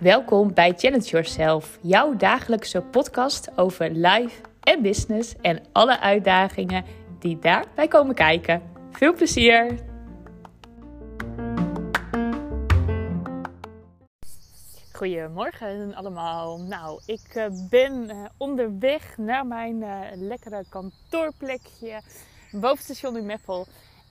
Welkom bij Challenge Yourself, jouw dagelijkse podcast over life en business en alle uitdagingen die daarbij komen kijken. Veel plezier! Goedemorgen allemaal. Nou, ik eh, ben eh, onderweg naar mijn uh, lekkere kantoorplekje boven station in Meppel.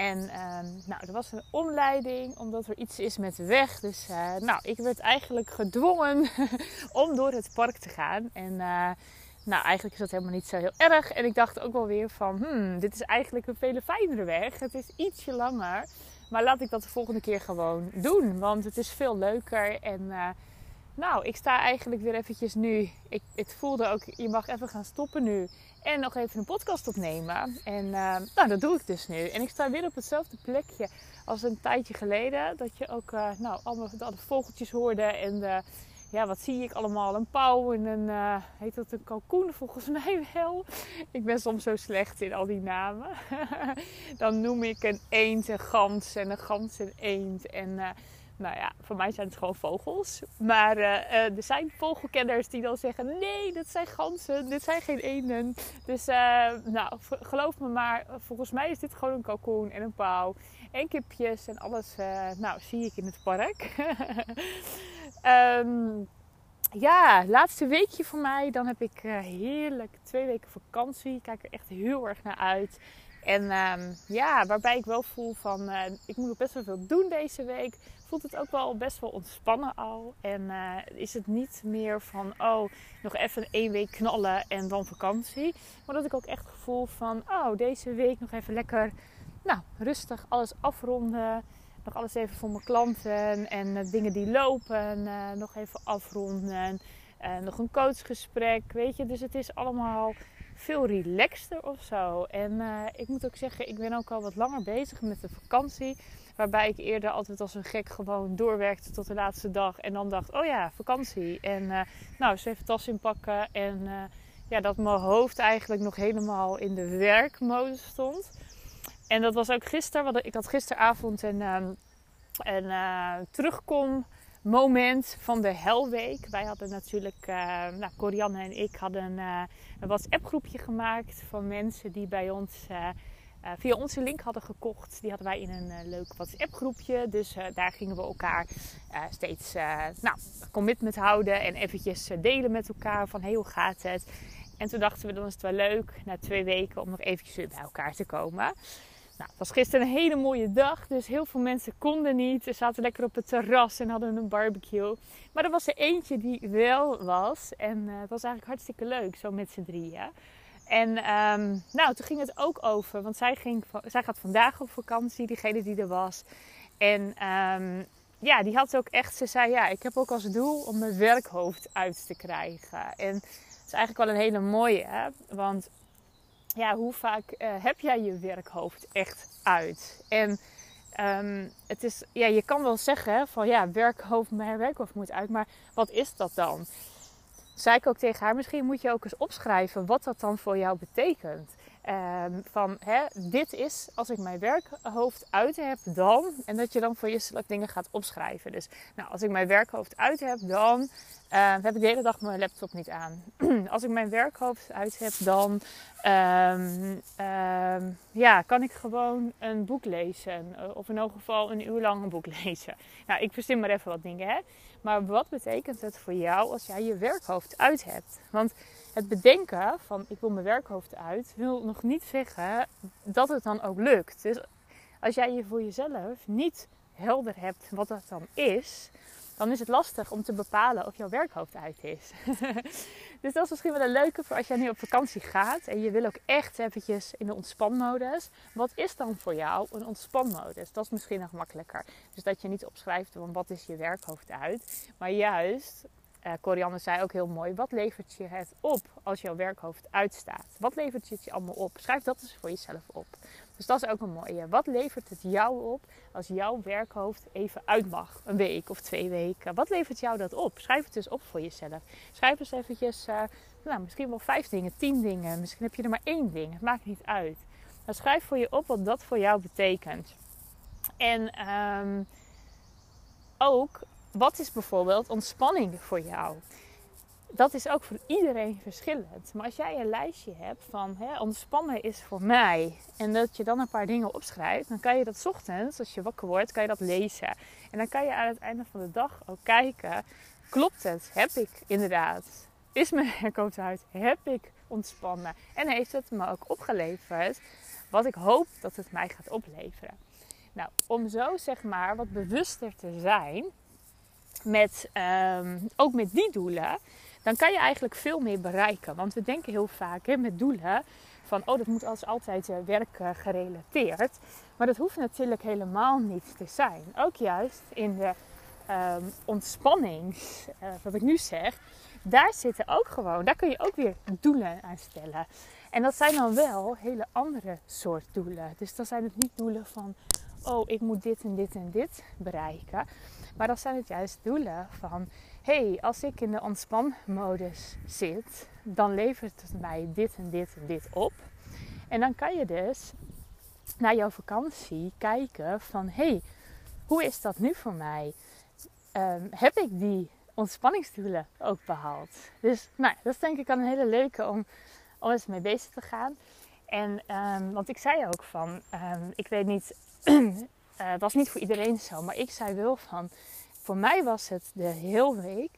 En uh, nou, er was een omleiding omdat er iets is met de weg. Dus uh, nou, ik werd eigenlijk gedwongen om door het park te gaan. En uh, nou, eigenlijk is dat helemaal niet zo heel erg. En ik dacht ook wel weer van, hmm, dit is eigenlijk een veel fijnere weg. Het is ietsje langer. Maar laat ik dat de volgende keer gewoon doen. Want het is veel leuker. En uh, nou, ik sta eigenlijk weer eventjes nu. Ik, het voelde ook, je mag even gaan stoppen nu. En nog even een podcast opnemen. En uh, nou, dat doe ik dus nu. En ik sta weer op hetzelfde plekje als een tijdje geleden. Dat je ook uh, nou, allemaal de vogeltjes hoorde. En ja, wat zie ik allemaal? Een pauw en een, heet dat een kalkoen volgens mij wel. Ik ben soms zo slecht in al die namen. Dan noem ik een eend, een gans en een gans en eend. En nou ja, voor mij zijn het gewoon vogels. Maar uh, uh, er zijn vogelkenners die dan zeggen: nee, dat zijn ganzen, dit zijn geen eenden. Dus uh, nou, geloof me maar, volgens mij is dit gewoon een kalkoen en een pauw. En kipjes en alles, nou, zie ik in het park. um, ja, laatste weekje voor mij. Dan heb ik heerlijk twee weken vakantie. Ik kijk er echt heel erg naar uit. En um, ja, waarbij ik wel voel van, uh, ik moet nog best wel veel doen deze week. Voelt het ook wel best wel ontspannen al. En uh, is het niet meer van, oh, nog even één week knallen en dan vakantie. Maar dat ik ook echt gevoel van, oh, deze week nog even lekker, nou, rustig alles afronden. Nog alles even voor mijn klanten en uh, dingen die lopen nog even afronden. nog een coachgesprek, weet je. Dus het is allemaal veel relaxter of zo. En uh, ik moet ook zeggen, ik ben ook al wat langer bezig met de vakantie. Waarbij ik eerder altijd als een gek gewoon doorwerkte tot de laatste dag. En dan dacht, oh ja, vakantie. En uh, nou, eens even tas inpakken. En uh, ja, dat mijn hoofd eigenlijk nog helemaal in de werkmodus stond. En dat was ook gisteren. Want ik had gisteravond een, een terugkom moment van de Helweek. Wij hadden natuurlijk, uh, nou, Corianne en ik hadden uh, een WhatsApp groepje gemaakt van mensen die bij ons uh, via onze link hadden gekocht. Die hadden wij in een leuk WhatsApp groepje. Dus daar gingen we elkaar steeds nou, commitment houden en eventjes delen met elkaar van hey, hoe gaat het? En toen dachten we dan is het wel leuk na twee weken om nog eventjes weer bij elkaar te komen. Nou, het was gisteren een hele mooie dag, dus heel veel mensen konden niet. Ze zaten lekker op het terras en hadden een barbecue. Maar er was er eentje die wel was. En uh, het was eigenlijk hartstikke leuk, zo met z'n drieën. En um, nou, toen ging het ook over, want zij, ging, zij gaat vandaag op vakantie, diegene die er was. En um, ja, die had ook echt, ze zei ja, ik heb ook als doel om mijn werkhoofd uit te krijgen. En het is eigenlijk wel een hele mooie, hè? want ja, hoe vaak uh, heb jij je werkhoofd echt uit? En um, het is, ja, je kan wel zeggen van ja, werkhoofd, mijn werkhoofd moet uit, maar wat is dat dan? Zei ik ook tegen haar, misschien moet je ook eens opschrijven wat dat dan voor jou betekent. Um, van hè, dit is als ik mijn werkhoofd uit heb, dan. En dat je dan voor jezelf dingen gaat opschrijven. Dus nou, als ik mijn werkhoofd uit heb, dan uh, heb ik de hele dag mijn laptop niet aan. als ik mijn werkhoofd uit heb, dan um, um, ja, kan ik gewoon een boek lezen. Of in elk geval een uur lang een boek lezen. Nou, ik verzin maar even wat dingen, hè. Maar wat betekent het voor jou als jij je werkhoofd uit hebt? Want het bedenken van ik wil mijn werkhoofd uit, wil nog niet zeggen dat het dan ook lukt. Dus als jij je voor jezelf niet helder hebt wat dat dan is, dan is het lastig om te bepalen of jouw werkhoofd uit is. dus dat is misschien wel een leuke voor als jij nu op vakantie gaat en je wil ook echt eventjes in de ontspanmodus. Wat is dan voor jou een ontspanmodus? Dat is misschien nog makkelijker. Dus dat je niet opschrijft van wat is je werkhoofd uit, maar juist uh, Corianne zei ook heel mooi: wat levert je het op als jouw werkhoofd uitstaat? Wat levert het je allemaal op? Schrijf dat eens voor jezelf op. Dus dat is ook een mooie. Wat levert het jou op als jouw werkhoofd even uit mag? Een week of twee weken. Wat levert jou dat op? Schrijf het dus op voor jezelf. Schrijf eens eventjes, uh, nou, misschien wel vijf dingen, tien dingen. Misschien heb je er maar één ding. Het maakt niet uit. Dan schrijf voor je op wat dat voor jou betekent. En ehm, ook, wat is bijvoorbeeld ontspanning voor jou? Dat is ook voor iedereen verschillend. Maar als jij een lijstje hebt van hè, ontspannen is voor mij. En dat je dan een paar dingen opschrijft. Dan kan je dat ochtends, als je wakker wordt, kan je dat lezen. En dan kan je aan het einde van de dag ook kijken. Klopt het? Heb ik inderdaad? Is mijn werkhoofd uit? Heb ik ontspannen? En heeft het me ook opgeleverd wat ik hoop dat het mij gaat opleveren? Nou, om zo zeg maar wat bewuster te zijn, met, um, ook met die doelen, dan kan je eigenlijk veel meer bereiken. Want we denken heel vaak hè, met doelen van, oh, dat moet als altijd uh, werk uh, gerelateerd. Maar dat hoeft natuurlijk helemaal niet te zijn. Ook juist in de um, ontspanning, uh, wat ik nu zeg, daar zitten ook gewoon, daar kun je ook weer doelen aan stellen. En dat zijn dan wel hele andere soort doelen. Dus dan zijn het niet doelen van, oh, ik moet dit en dit en dit bereiken. Maar dan zijn het juist doelen van, hey, als ik in de ontspanmodus zit, dan levert het mij dit en dit en dit op. En dan kan je dus naar jouw vakantie kijken van, hey, hoe is dat nu voor mij? Um, heb ik die ontspanningsdoelen ook behaald? Dus nou, dat is denk ik een hele leuke om, om eens mee bezig te gaan. En, um, want ik zei ook van, um, ik weet niet, uh, het was niet voor iedereen zo, maar ik zei wel van, voor mij was het de hele week.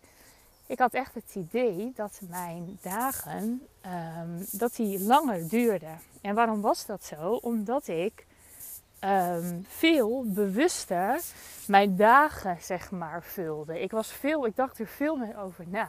Ik had echt het idee dat mijn dagen, um, dat die langer duurden. En waarom was dat zo? Omdat ik veel bewuster mijn dagen, zeg maar, vulde. Ik was veel, ik dacht er veel meer over na.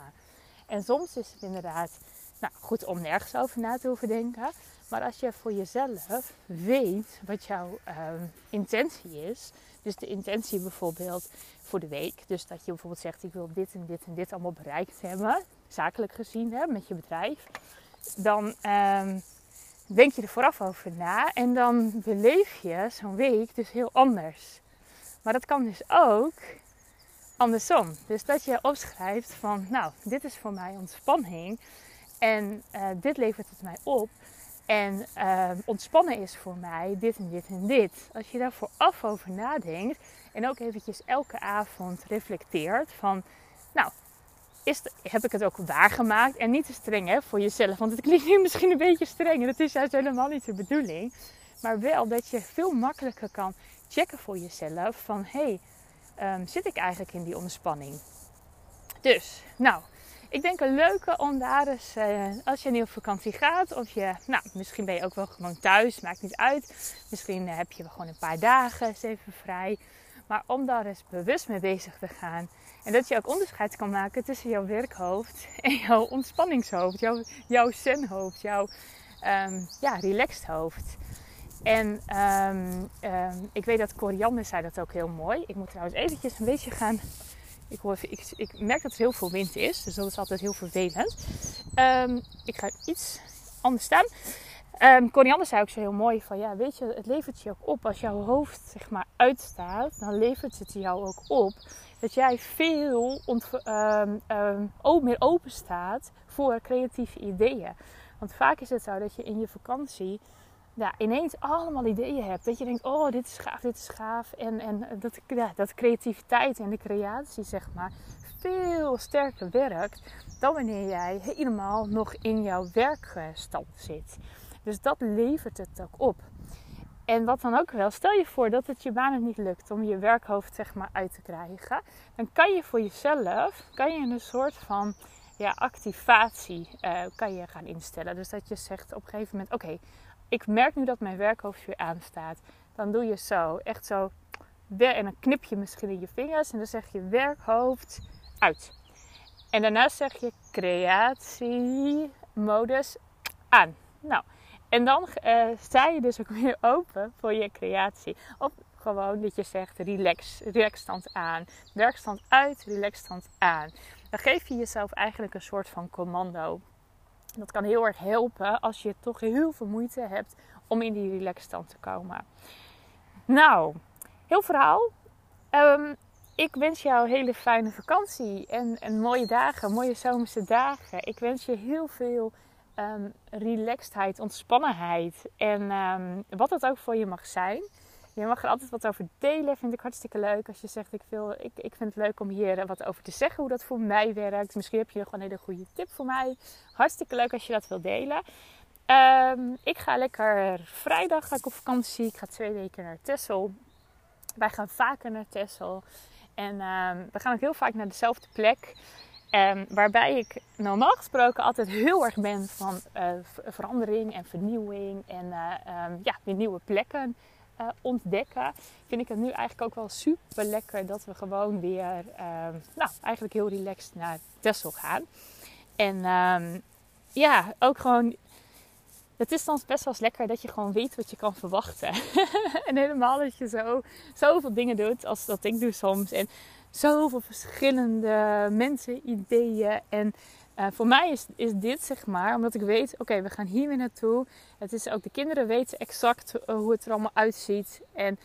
En soms is het inderdaad nou, goed om nergens over na te hoeven denken. Maar als je voor jezelf weet wat jouw um, intentie is. Dus de intentie bijvoorbeeld voor de week. Dus dat je bijvoorbeeld zegt: ik wil dit en dit en dit allemaal bereikt hebben. Zakelijk gezien hè, met je bedrijf. Dan um, denk je er vooraf over na. En dan beleef je zo'n week dus heel anders. Maar dat kan dus ook andersom. Dus dat je opschrijft van, nou, dit is voor mij ontspanning. En uh, dit levert het mij op. En uh, ontspannen is voor mij dit en dit en dit. Als je daar vooraf over nadenkt en ook eventjes elke avond reflecteert van, nou, is heb ik het ook waargemaakt? En niet te streng hè, voor jezelf, want het klinkt nu misschien een beetje streng en dat is juist helemaal niet de bedoeling. Maar wel dat je veel makkelijker kan checken voor jezelf van, hé, hey, um, zit ik eigenlijk in die ontspanning? Dus, nou, ik denk een leuke om daar eens, uh, als je nu op vakantie gaat, of je, nou, misschien ben je ook wel gewoon thuis, maakt niet uit. Misschien uh, heb je gewoon een paar dagen even vrij. Maar om daar eens bewust mee bezig te gaan. En dat je ook onderscheid kan maken tussen jouw werkhoofd en jouw ontspanningshoofd, jouw, jouw zenhoofd, jouw um, ja, relaxed hoofd. En um, um, ik weet dat Coriander zei dat ook heel mooi. Ik moet trouwens eventjes een beetje gaan ik, ik, ik, merk dat er heel veel wind is, dus dat is altijd heel vervelend. Um, ik ga iets anders staan. Um, Connie zei ook zo heel mooi van ja, weet je, het levert je ook op als jouw hoofd zeg maar uitstaat, dan levert het jou ook op dat jij veel um, meer open staat voor creatieve ideeën. Want vaak is het zo dat je in je vakantie ja, ineens allemaal ideeën hebt. Dat je denkt, oh, dit is gaaf, dit is gaaf. En, en dat, ja, dat creativiteit en de creatie, zeg maar, veel sterker werkt dan wanneer jij helemaal nog in jouw werkstand zit. Dus dat levert het ook op. En wat dan ook wel, stel je voor dat het je bijna niet lukt om je werkhoofd zeg maar uit te krijgen. Dan kan je voor jezelf, kan je een soort van ja, activatie uh, kan je gaan instellen. Dus dat je zegt op een gegeven moment, oké, ik merk nu dat mijn werkhoofd weer aanstaat. Dan doe je zo, echt zo. En dan knip je misschien in je vingers en dan zeg je werkhoofd uit. En daarna zeg je creatiemodus aan. Nou, en dan uh, sta je dus ook weer open voor je creatie. Of gewoon dat je zegt relax, relaxstand aan. Werkstand uit, relaxstand aan. Dan geef je jezelf eigenlijk een soort van commando. Dat kan heel erg helpen als je toch heel veel moeite hebt om in die relaxstand te komen. Nou, heel verhaal. Um, ik wens jou een hele fijne vakantie en, mooie dagen, mooie zomerse dagen. Ik wens je heel veel um, relaxedheid, ontspannenheid en um, wat het ook voor je mag zijn. Je mag er altijd wat over delen. Vind ik hartstikke leuk. Als je zegt, ik, wil, ik, ik vind het leuk om hier wat over te zeggen. Hoe dat voor mij werkt. Misschien heb je nog een hele goede tip voor mij. Hartstikke leuk als je dat wil delen. Ehm, ik ga lekker vrijdag ga ik op vakantie. Ik ga twee weken naar Texel. Wij gaan vaker naar Texel. En ehm, we gaan ook heel vaak naar dezelfde plek. Um, waarbij ik normaal gesproken altijd heel erg ben van uh, verandering en vernieuwing en um, ja, weer nieuwe plekken uh, ontdekken. Vind ik het nu eigenlijk ook wel super lekker dat we gewoon weer, um, nou, eigenlijk heel relaxed naar Texel gaan. En ja, ook gewoon het is dan best wel eens lekker dat je gewoon weet wat je kan verwachten. en helemaal dat je zo zoveel dingen doet als dat ik doe soms. En zoveel verschillende mensen, ideeën. En uh, voor mij is, is dit zeg maar, omdat ik weet, oké, we gaan hier weer naartoe. Het is ook, de kinderen weten exact uh, hoe het er allemaal uitziet. En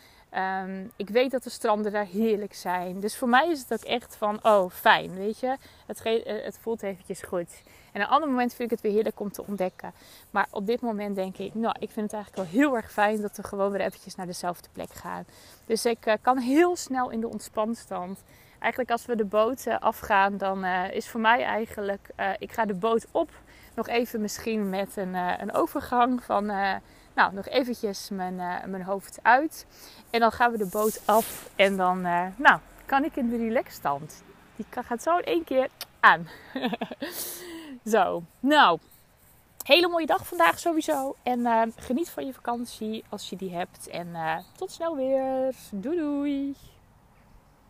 um, ik weet dat de stranden daar heerlijk zijn. Dus voor mij is het ook echt van, oh, fijn, weet je. Het, uh, het voelt eventjes goed. En een ander moment vind ik het weer heerlijk om te ontdekken. Maar op dit moment denk ik, nou, ik vind het eigenlijk wel heel erg fijn dat we gewoon weer eventjes naar dezelfde plek gaan. Dus ik kan heel snel in de ontspanstand. Eigenlijk als we de boot uh, afgaan, dan uh, is voor mij eigenlijk, ik ga de boot op. Nog even misschien met een, een overgang van, nou, nog eventjes mijn, mijn hoofd uit. En dan gaan we de boot af en dan, nou, kan ik in de relaxstand. Die gaat zo in één keer aan. Zo, nou, hele mooie dag vandaag sowieso. En geniet van je vakantie als je die hebt. En tot snel weer. Doei doei.